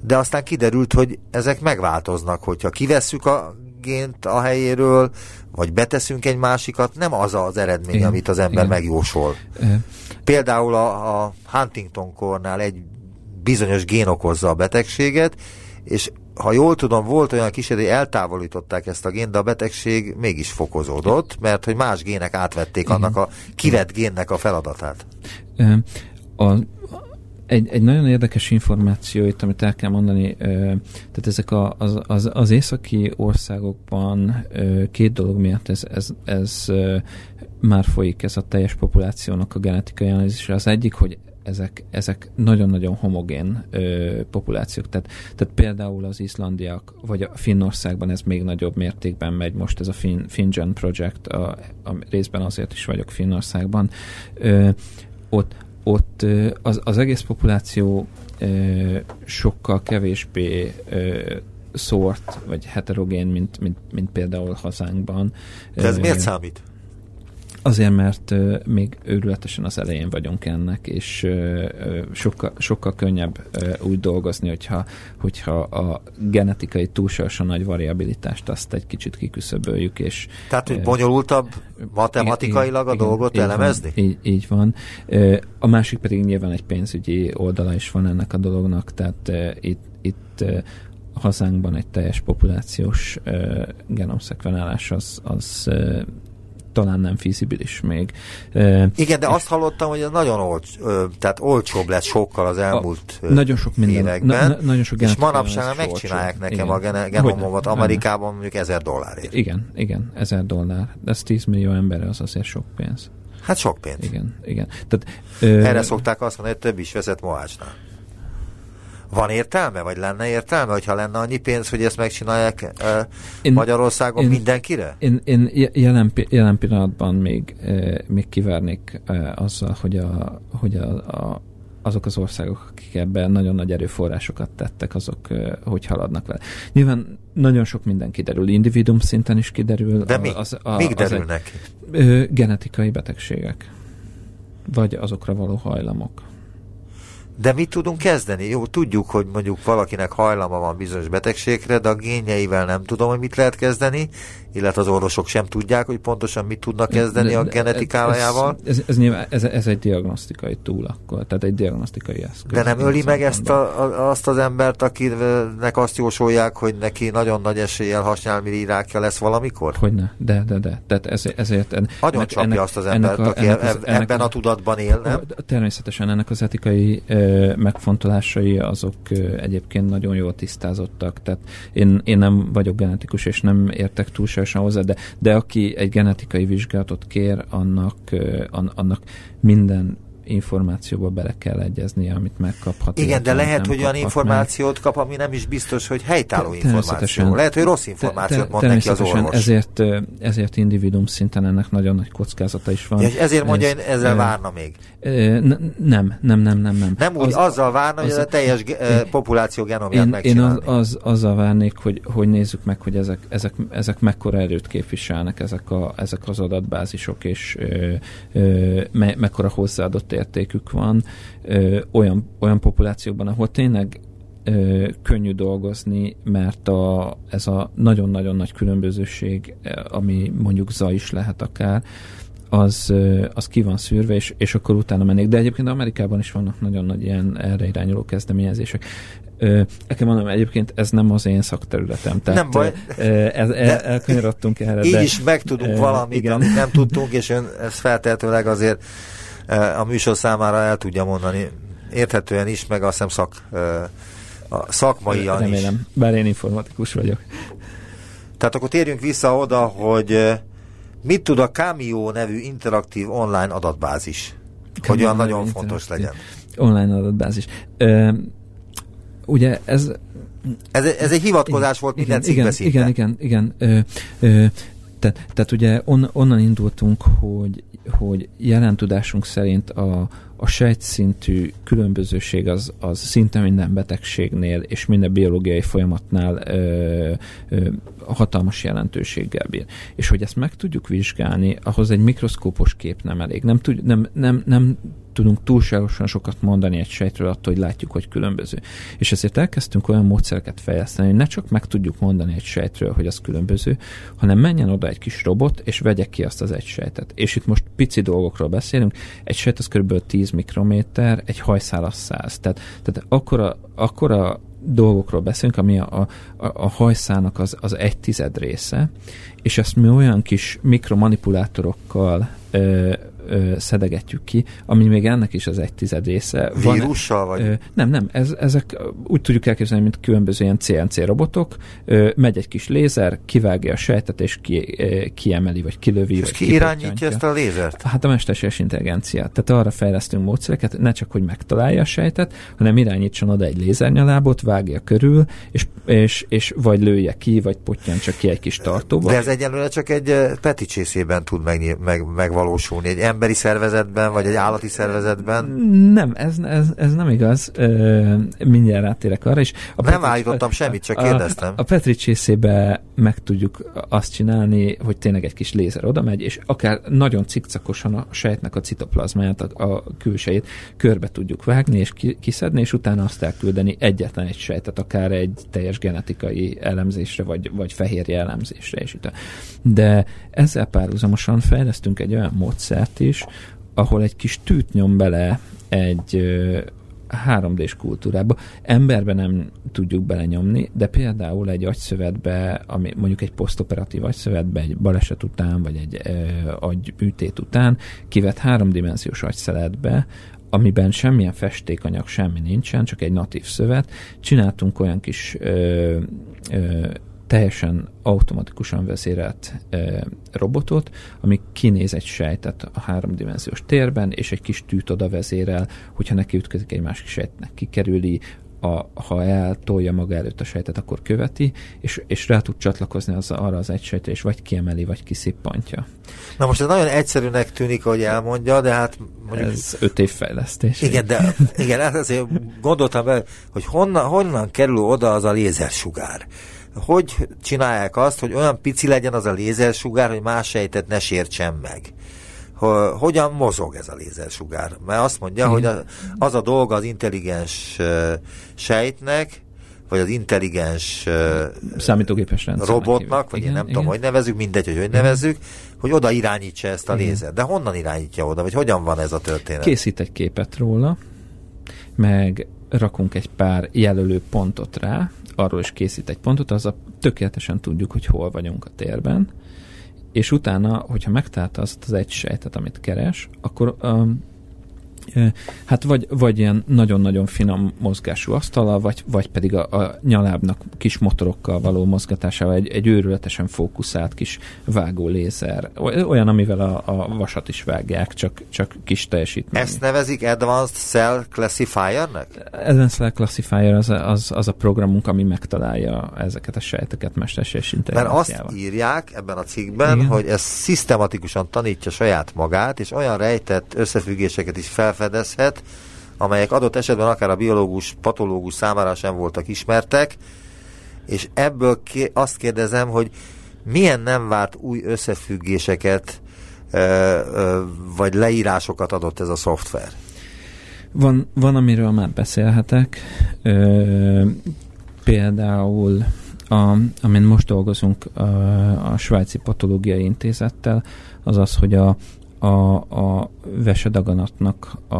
Speaker 2: de aztán kiderült, hogy ezek megváltoznak, hogyha kivesszük a gént a helyéről, vagy beteszünk egy másikat, nem az az eredmény, Igen. amit az ember Igen. megjósol. Igen. Például a, a Huntington-kornál egy bizonyos gén okozza a betegséget, és ha jól tudom, volt olyan kísérlet, hogy eltávolították ezt a gént, de a betegség mégis fokozódott, mert hogy más gének átvették annak a kivett génnek a feladatát.
Speaker 3: A, egy, egy nagyon érdekes információ itt, amit el kell mondani, tehát ezek a, az, az, az északi országokban két dolog miatt ez, ez, ez már folyik ez a teljes populációnak a genetikai analízisre. Az egyik, hogy ezek, ezek nagyon-nagyon homogén ö, populációk. Tehát, tehát például az iszlandiak, vagy a Finnországban ez még nagyobb mértékben megy most ez a fin, FinGen Project, a, a részben azért is vagyok Finnországban. Ö, ott ott az, az egész populáció ö, sokkal kevésbé ö, szórt, vagy heterogén, mint, mint, mint például hazánkban.
Speaker 2: De ez ö, miért számít?
Speaker 3: Azért, mert még őrületesen az elején vagyunk ennek, és sokkal, sokkal könnyebb úgy dolgozni, hogyha, hogyha a genetikai túlságosan nagy variabilitást azt egy kicsit kiküszöböljük. És,
Speaker 2: Tehát, hogy bonyolultabb matematikailag a dolgot
Speaker 3: így
Speaker 2: elemezni?
Speaker 3: Van, így, így van. A másik pedig nyilván egy pénzügyi oldala is van ennek a dolognak, tehát itt, itt hazánkban egy teljes populációs genomszekvenálás az, az talán nem fizibilis még.
Speaker 2: Igen, de azt hallottam, hogy ez nagyon olcs, ö, tehát olcsóbb lett sokkal az elmúlt ö,
Speaker 3: nagyon sok minden,
Speaker 2: években.
Speaker 3: na, na, nagyon sok
Speaker 2: és manapság megcsinálják
Speaker 3: olcsó.
Speaker 2: nekem
Speaker 3: Igen.
Speaker 2: a genomomat. Amerikában mondjuk ezer dollárért.
Speaker 3: Igen, igen, ezer dollár. De ez 10 millió emberre az azért sok pénz.
Speaker 2: Hát sok pénz.
Speaker 3: Igen, igen. Tehát, ö,
Speaker 2: Erre szokták azt mondani, hogy több is vezet Mohácsnál. Van értelme, vagy lenne értelme, hogyha lenne annyi pénz, hogy ezt megcsinálják uh,
Speaker 3: Én-
Speaker 2: Magyarországon
Speaker 3: én-
Speaker 2: mindenkire?
Speaker 3: Én, én je- jelen, jelen pillanatban még, eh, még kivernék eh, azzal, hogy, a, hogy a, a, azok az országok, akik ebben nagyon nagy erőforrásokat tettek, azok eh, hogy haladnak vele. Nyilván nagyon sok minden kiderül, individuum szinten is kiderül.
Speaker 2: De mi?
Speaker 3: Az, a, az
Speaker 2: derülnek ki?
Speaker 3: egy, ö, genetikai betegségek. Vagy azokra való hajlamok.
Speaker 2: De mit tudunk kezdeni? Jó, tudjuk, hogy mondjuk valakinek hajlama van bizonyos betegségre, de a génjeivel nem tudom, hogy mit lehet kezdeni, illetve az orvosok sem tudják, hogy pontosan mit tudnak kezdeni
Speaker 3: De-
Speaker 2: a
Speaker 3: de-
Speaker 2: genetikájával.
Speaker 3: Ez, ez, ez, nyilván, ez, ez egy diagnosztikai túl akkor, tehát egy diagnosztikai eszköz.
Speaker 2: De nem öli meg ezt a, a, azt az embert, akinek azt jósolják, hogy neki nagyon nagy eséllyel hasnyálmirigy rákja lesz valamikor?
Speaker 3: Hogyne, de, de, de. Tehát ez, ezért... En,
Speaker 2: Nagyon csapja azt az embert,
Speaker 3: ennek
Speaker 2: aki
Speaker 3: ennek
Speaker 2: eb- ebben a tudatban él, nem?
Speaker 3: Természetesen ennek az etikai ö, megfontolásai azok ö, egyébként nagyon jól tisztázottak. Tehát én, én nem vagyok genetikus, és nem értek túlságosan hozzá, de, de aki egy genetikai vizsgálatot kér, annak, annak minden információba bele kell egyeznie, amit megkaphat.
Speaker 2: Igen, de lehet, hogy olyan információt kap, ami nem is biztos, hogy helytálló
Speaker 3: Te-
Speaker 2: információ. Lehet, hogy rossz információt
Speaker 3: Te- te-
Speaker 2: mond neki az orvos.
Speaker 3: Ezért, ezért individuum szinten ennek nagyon nagy kockázata is van.
Speaker 2: Ja, és ezért mondja,
Speaker 3: Ez-
Speaker 2: hogy ezzel
Speaker 3: ö,
Speaker 2: várna még.
Speaker 3: n- Nem, nem, nem, nem, nem.
Speaker 2: Nem úgy,
Speaker 3: Az-
Speaker 2: azzal várna, hogy
Speaker 3: az-
Speaker 2: a teljes
Speaker 3: én-
Speaker 2: populáció genomját
Speaker 3: Én, én
Speaker 2: megcsinálni.
Speaker 3: az, az, azzal várnék, hogy, hogy nézzük meg, hogy ezek, ezek, ezek mekkora erőt képviselnek, ezek, a, ezek az adatbázisok, és ö, ö, me, mekkora hozzáadott értékük van ö, olyan, olyan populációkban, ahol tényleg ö, könnyű dolgozni, mert a, ez a nagyon-nagyon nagy különbözőség, ami mondjuk zaj is lehet akár, az, az ki van szűrve, és, és akkor utána mennék. De egyébként Amerikában is vannak nagyon nagy ilyen erre irányuló kezdeményezések. Nekem mondom, egyébként ez nem az én szakterületem. Tehát,
Speaker 2: Nem baj.
Speaker 3: Ez, el, elkanyarodtunk erre.
Speaker 2: Így
Speaker 3: de,
Speaker 2: is megtudunk
Speaker 3: ö,
Speaker 2: valamit,
Speaker 3: igen.
Speaker 2: amit nem tudtunk, és ön ezt feltehetőleg azért a műsor számára el tudja mondani. Érthetően is, meg azt hiszem szak, eh, a szakmaian is.
Speaker 3: Remélem, bár én informatikus vagyok.
Speaker 2: Tehát akkor térjünk vissza oda, hogy eh, mit tud a Cameo nevű interaktív online adatbázis, hogy
Speaker 3: Cameo
Speaker 2: olyan
Speaker 3: nevű
Speaker 2: nagyon fontos legyen.
Speaker 3: Online adatbázis. Ö, ugye ez
Speaker 2: Ez, ez egy hivatkozás volt minden
Speaker 3: igen, igen,
Speaker 2: cikkbe
Speaker 3: igen, igen, igen. Ö, ö, tehát, tehát ugye on, onnan indultunk, hogy, hogy jelen tudásunk szerint a, a sejtszintű különbözőség az, az szinte minden betegségnél és minden biológiai folyamatnál ö, ö, hatalmas jelentőséggel bír. És hogy ezt meg tudjuk vizsgálni, ahhoz egy mikroszkópos kép nem elég. Nem, tud, nem, nem, nem tudunk túlságosan sokat mondani egy sejtről attól, hogy látjuk, hogy különböző. És ezért elkezdtünk olyan módszereket fejleszteni, hogy ne csak meg tudjuk mondani egy sejtről, hogy az különböző, hanem menjen oda egy kis robot, és vegye ki azt az egy sejtet. És itt most pici dolgokról beszélünk. Egy sejt az kb. 10 mikrométer, egy hajszál az 100. Tehát, tehát akkora, akkora dolgokról beszélünk, ami a, a, a hajszának az, az egy tized része, és ezt mi olyan kis mikromanipulátorokkal ö, ö, szedegetjük ki, ami még ennek is az egy tized része. Van-
Speaker 2: Vírussal vagy?
Speaker 3: Ö, nem, nem, ez, ezek úgy tudjuk elképzelni, mint különböző ilyen CNC robotok. Ö, megy egy kis lézer, kivágja a sejtet, és ki, ö, kiemeli, vagy kilövi,
Speaker 2: és
Speaker 3: vagy
Speaker 2: ki irányítja ezt a lézert?
Speaker 3: Hát a mesterséges intelligenciát. Tehát arra fejlesztünk módszereket, ne csak, hogy megtalálja a sejtet, hanem irányítson oda egy lézernyalábot, vágja körül, és, és, és vagy lője ki, vagy pottyantsa ki egy kis tartóba.
Speaker 2: De ez egyelőre csak egy Peti csészében tud meg, meg, megvalósulni. Egy emberi szervezetben, vagy egy állati szervezetben?
Speaker 3: Nem, ez, ez, ez nem igaz. Ö, mindjárt rátérek arra is.
Speaker 2: A nem Petri, állítottam semmit, csak kérdeztem.
Speaker 3: A, a Petri csészébe meg tudjuk azt csinálni, hogy tényleg egy kis lézer oda megy, és akár nagyon cikcakosan a sejtnek a citoplazmáját, a, a külsejét körbe tudjuk vágni, és ki, kiszedni, és utána azt elküldeni egyetlen egy sejtet, akár egy teljes genetikai elemzésre, vagy, vagy fehérje elemzésre is. De ezzel párhuzamosan fejlesztünk egy olyan módszert is, ahol egy kis tűt nyom bele egy 3D-s kultúrába. Emberben nem tudjuk belenyomni, de például egy agyszövetbe, ami mondjuk egy posztoperatív agyszövetbe, egy baleset után, vagy egy ö, agyműtét után kivett háromdimenziós agyszeletbe, amiben semmilyen festékanyag, semmi nincsen, csak egy natív szövet. Csináltunk olyan kis ö, ö, teljesen automatikusan vezérelt e, robotot, ami kinéz egy sejtet a háromdimenziós térben, és egy kis tűt oda vezérel, hogyha neki ütközik egy másik sejtnek, kikerüli, a, ha eltolja maga előtt a sejtet, akkor követi, és, és rá tud csatlakozni az, arra az egy sejtre, és vagy kiemeli, vagy kiszippantja.
Speaker 2: Na most ez nagyon egyszerűnek tűnik, hogy elmondja, de hát
Speaker 3: mondjuk... Ez öt év fejlesztés.
Speaker 2: Igen, de igen, hát azért gondoltam be, hogy honnan, honnan kerül oda az a lézersugár hogy csinálják azt, hogy olyan pici legyen az a lézersugár, hogy más sejtet ne sértsen meg? Hogyan mozog ez a lézersugár? Mert azt mondja, hogy az a dolga az intelligens sejtnek, vagy az intelligens
Speaker 3: számítógépes rendszer
Speaker 2: robotnak, vagy igen, én nem igen. tudom, hogy nevezük, mindegy, hogy hogy nevezzük, hogy oda irányítsa ezt a lézer. De honnan irányítja oda, vagy hogyan van ez a történet?
Speaker 3: Készít egy képet róla, meg rakunk egy pár jelölő pontot rá, arról is készít egy pontot, az a tökéletesen tudjuk, hogy hol vagyunk a térben, és utána, hogyha megtalálta azt az egy sejtet, amit keres, akkor um, hát vagy, vagy ilyen nagyon-nagyon finom mozgású asztala, vagy, vagy pedig a, a nyalábnak kis motorokkal való mozgatásával egy, egy őrületesen fókuszált kis vágó lézer. Olyan, amivel a, a vasat is vágják, csak, csak kis teljesítmény.
Speaker 2: Ezt nevezik Advanced Cell Classifiernek?
Speaker 3: Advanced Cell Classifier az, az, az a programunk, ami megtalálja ezeket a sejteket mesterséges intelligenciával.
Speaker 2: Mert azt írják ebben a cikkben, Igen. hogy ez szisztematikusan tanítja saját magát, és olyan rejtett összefüggéseket is fel felfedezhet, amelyek adott esetben akár a biológus, patológus számára sem voltak ismertek, és ebből ké- azt kérdezem, hogy milyen nem várt új összefüggéseket ö, ö, vagy leírásokat adott ez a szoftver?
Speaker 3: Van, van amiről már beszélhetek. Ö, például, a, amin most dolgozunk a, a Svájci Patológiai Intézettel, az az, hogy a, a, a vesedaganatnak a,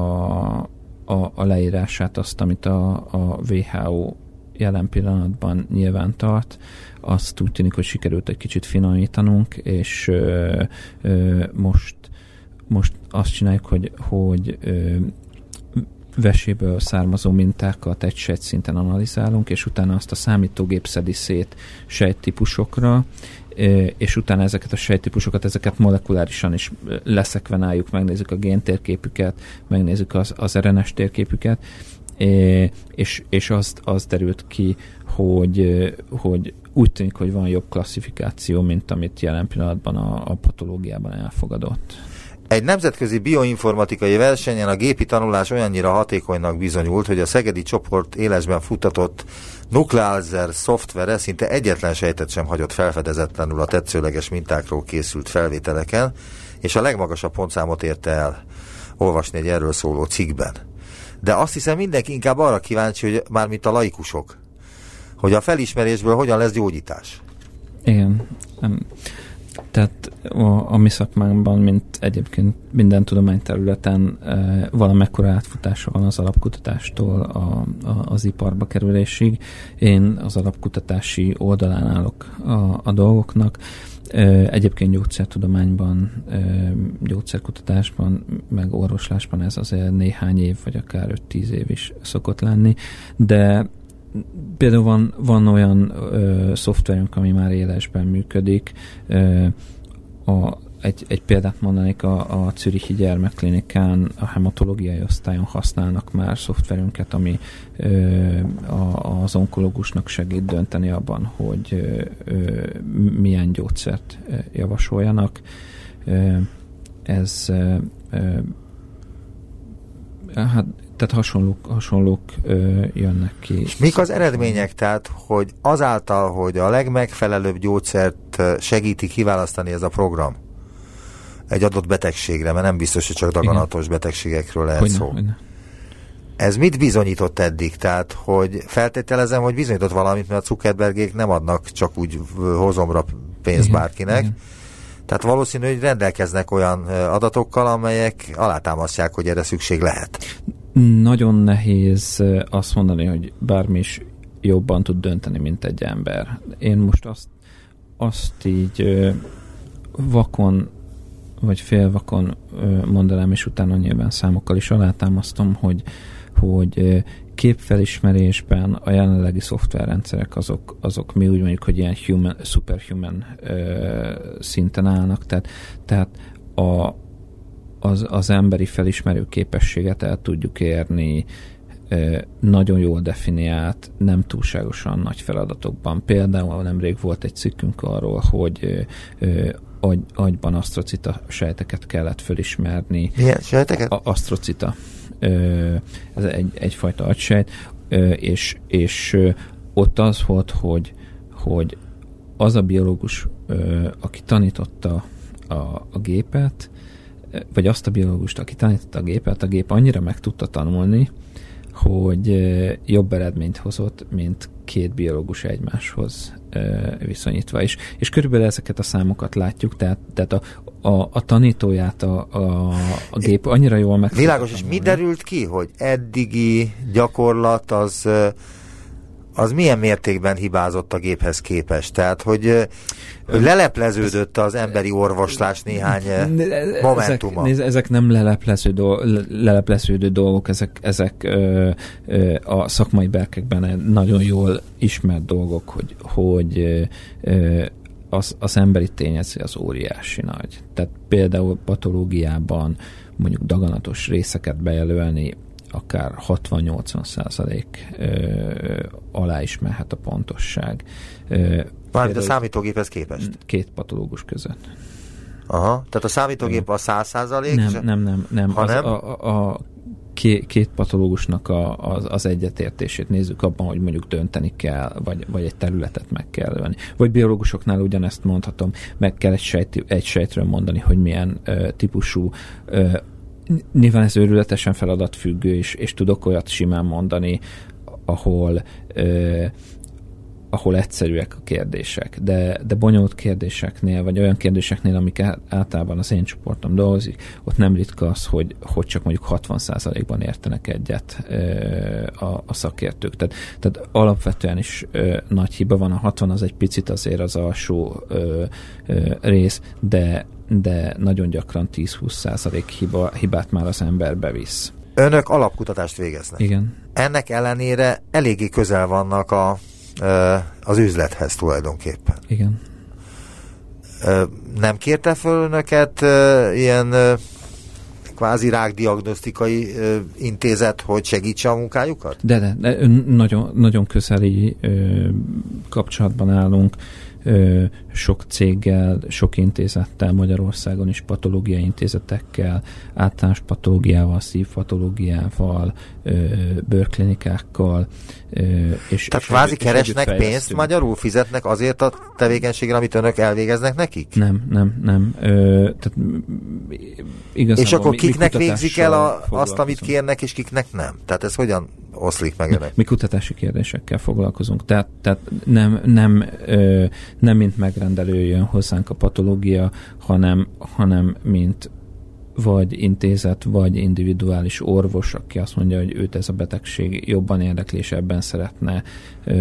Speaker 3: a, a leírását, azt, amit a, a WHO jelen pillanatban nyilván tart, azt úgy tűnik, hogy sikerült egy kicsit finomítanunk, és ö, ö, most, most azt csináljuk, hogy, hogy ö, veséből származó mintákat egy sejt szinten analizálunk, és utána azt a számítógép szedi szét sejttípusokra, és utána ezeket a sejtípusokat, ezeket molekulárisan is leszekvenáljuk, megnézzük a géntérképüket, megnézzük az, az RNS térképüket, és, és azt, az derült ki, hogy, hogy úgy tűnik, hogy van jobb klasszifikáció, mint amit jelen pillanatban a, a patológiában elfogadott.
Speaker 2: Egy nemzetközi bioinformatikai versenyen a gépi tanulás olyannyira hatékonynak bizonyult, hogy a Szegedi csoport élesben futtatott Nuclealzer szoftvere szinte egyetlen sejtet sem hagyott felfedezetlenül a tetszőleges mintákról készült felvételeken, és a legmagasabb pontszámot érte el olvasni egy erről szóló cikkben. De azt hiszem mindenki inkább arra kíváncsi, hogy már mint a laikusok, hogy a felismerésből hogyan lesz gyógyítás.
Speaker 3: Igen. Tehát a, a mi szakmánkban, mint egyébként minden tudományterületen e, valamekkora átfutása van az alapkutatástól a, a, az iparba kerülésig. Én az alapkutatási oldalán állok a, a dolgoknak. E, egyébként gyógyszertudományban, e, gyógyszerkutatásban, meg orvoslásban ez azért néhány év, vagy akár 5-10 év is szokott lenni, de például van, van olyan ö, szoftverünk, ami már élesben működik. Ö, a, egy, egy példát mondanék, a, a Zürichi Gyermekklinikán a hematológiai osztályon használnak már szoftverünket, ami ö, a, az onkológusnak segít dönteni abban, hogy ö, milyen gyógyszert javasoljanak. Ö, ez ö, hát tehát hasonlók, hasonlók ö, jönnek ki.
Speaker 2: És mik az eredmények? Tehát, hogy azáltal, hogy a legmegfelelőbb gyógyszert segíti kiválasztani ez a program egy adott betegségre, mert nem biztos, hogy csak daganatos Igen. betegségekről lehet hogyne, szó. Hogyne. Ez mit bizonyított eddig? Tehát, hogy feltételezem, hogy bizonyított valamit, mert a Zuckerbergék nem adnak csak úgy hozomra pénzt Igen, bárkinek. Igen. Tehát valószínű, hogy rendelkeznek olyan adatokkal, amelyek alátámasztják, hogy erre szükség lehet.
Speaker 3: Nagyon nehéz azt mondani, hogy bármi is jobban tud dönteni, mint egy ember. Én most azt, azt így vakon vagy félvakon mondanám, és utána nyilván számokkal is alátámasztom, hogy, hogy képfelismerésben a jelenlegi szoftverrendszerek azok, azok mi úgy mondjuk, hogy ilyen human, superhuman ö, szinten állnak, tehát, tehát a, az, az emberi felismerő képességet el tudjuk érni nagyon jól definiált, nem túlságosan nagy feladatokban. Például nemrég volt egy cikkünk arról, hogy agy, agyban asztrocita sejteket kellett fölismerni.
Speaker 2: Milyen sejteket?
Speaker 3: A, asztrocita. Ez egy, egyfajta agysejt, és, és ott az volt, hogy, hogy az a biológus, aki tanította a, a gépet, vagy azt a biológust, aki tanította a gépet, a gép annyira meg tudta tanulni, hogy jobb eredményt hozott, mint két biológus egymáshoz viszonyítva. És, és körülbelül ezeket a számokat látjuk, tehát, tehát a, a, a tanítóját a, a, a gép annyira jól meg.
Speaker 2: Világos, és mi derült ki, hogy eddigi gyakorlat az az milyen mértékben hibázott a géphez képest? Tehát, hogy, lelepleződött az emberi orvoslás néhány momentuma.
Speaker 3: Ezek, ezek nem leleplező lelepleződő dolgok, ezek, ezek ö, ö, a szakmai berkekben nagyon jól ismert dolgok, hogy, hogy ö, az, az emberi tényező az óriási nagy. Tehát például patológiában mondjuk daganatos részeket bejelölni akár 60-80 százalék alá is mehet a pontosság.
Speaker 2: Mármint a számítógéphez képest?
Speaker 3: Két patológus között.
Speaker 2: Aha, tehát a számítógép a 100 százalék?
Speaker 3: Nem, nem, nem. nem.
Speaker 2: Ha az, nem?
Speaker 3: A, a, két, két patológusnak a, az, az egyetértését nézzük abban, hogy mondjuk dönteni kell, vagy, vagy egy területet meg kell ölni. Vagy biológusoknál ugyanezt mondhatom, meg kell egy, sejt, egy sejtről mondani, hogy milyen ö, típusú ö, nyilván ez őrületesen feladatfüggő, és, és tudok olyat simán mondani, ahol ö, ahol egyszerűek a kérdések, de, de bonyolult kérdéseknél, vagy olyan kérdéseknél, amik általában az én csoportom dolgozik, ott nem ritka az, hogy, hogy csak mondjuk 60%-ban értenek egyet ö, a, a szakértők. Tehát, tehát alapvetően is ö, nagy hiba van, a 60 az egy picit azért az alsó ö, ö, rész, de, de nagyon gyakran 10-20% hiba, hibát már az ember bevisz.
Speaker 2: Önök alapkutatást végeznek.
Speaker 3: Igen.
Speaker 2: Ennek ellenére eléggé közel vannak a az üzlethez tulajdonképpen.
Speaker 3: Igen.
Speaker 2: Nem kérte föl önöket ilyen kvázi rákdiagnosztikai intézet, hogy segítse a munkájukat?
Speaker 3: De, de, de nagyon, nagyon közeli kapcsolatban állunk sok céggel, sok intézettel Magyarországon is, patológiai intézetekkel, általános patológiával, szívpatológiával, bőrklinikákkal. És,
Speaker 2: Tehát kvázi keresnek pénzt, magyarul fizetnek azért a tevékenységre, amit önök elvégeznek nekik?
Speaker 3: Nem, nem, nem. Tehát
Speaker 2: igazából és akkor kiknek mi végzik el a, azt, amit kérnek, és kiknek nem? Tehát ez hogyan oszlik meg önök?
Speaker 3: Mi kutatási kérdésekkel foglalkozunk. Tehát, tehát nem, nem, ö, nem mint megrendelő jön hozzánk a patológia, hanem, hanem mint vagy intézet, vagy individuális orvos, aki azt mondja, hogy őt ez a betegség jobban érdekli, és ebben szeretne. Ö,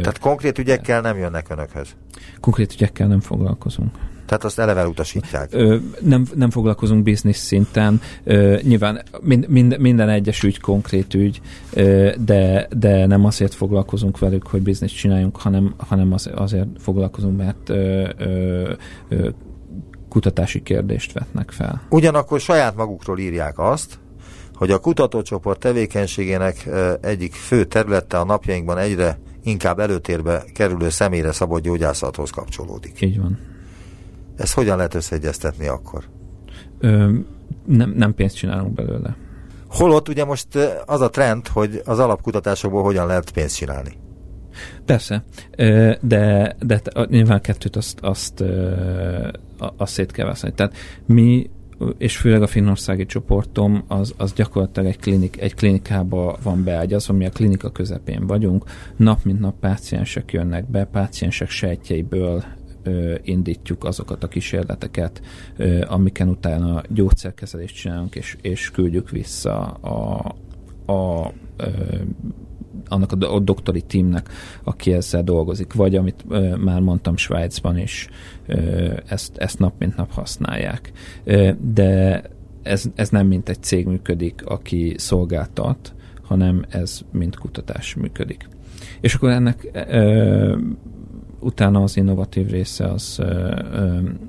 Speaker 2: Tehát konkrét ügyekkel nem jönnek önökhöz?
Speaker 3: Konkrét ügyekkel nem foglalkozunk.
Speaker 2: Tehát azt eleve utasítják.
Speaker 3: Ö, nem, nem foglalkozunk biznisz szinten. Ö, nyilván mind, mind, minden egyes ügy konkrét ügy, ö, de, de nem azért foglalkozunk velük, hogy bizniszt csináljunk, hanem, hanem az, azért foglalkozunk, mert ö, ö, ö, kutatási kérdést vetnek fel.
Speaker 2: Ugyanakkor saját magukról írják azt, hogy a kutatócsoport tevékenységének egyik fő területe a napjainkban egyre inkább előtérbe kerülő személyre szabott gyógyászathoz kapcsolódik.
Speaker 3: Így van.
Speaker 2: Ezt hogyan lehet összeegyeztetni akkor?
Speaker 3: ö, nem, nem pénzt csinálunk belőle.
Speaker 2: Holott ugye most az a trend, hogy az alapkutatásokból hogyan lehet pénzt csinálni.
Speaker 3: Persze, de, de nyilván kettőt azt, azt, azt szét kell veszni. Tehát mi és főleg a finnországi csoportom, az, az gyakorlatilag egy, klinik, egy klinikába van beágyazva, mi a klinika közepén vagyunk. Nap mint nap páciensek jönnek be, páciensek sejtjeiből indítjuk azokat a kísérleteket, amiken utána gyógyszerkezelést csinálunk, és, és küldjük vissza a, a annak a, doktori teamnek, aki ezzel dolgozik, vagy amit már mondtam Svájcban is, ezt, ezt nap mint nap használják. De ez, ez nem mint egy cég működik, aki szolgáltat, hanem ez mint kutatás működik. És akkor ennek ö, utána az innovatív része az,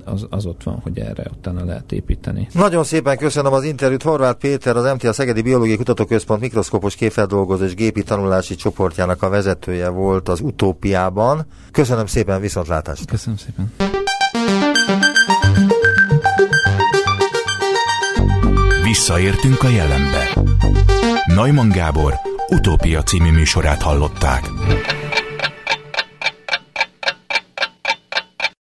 Speaker 3: az, az ott van, hogy erre utána lehet építeni.
Speaker 2: Nagyon szépen köszönöm az interjút. Horváth Péter, az MTA Szegedi Biológiai Kutatóközpont mikroszkopos képfeldolgozó és gépi tanulási csoportjának a vezetője volt az utópiában. Köszönöm szépen, viszontlátásra.
Speaker 3: Köszönöm szépen.
Speaker 1: Visszaértünk a jelenbe. Neumann Gábor utópia című műsorát hallották.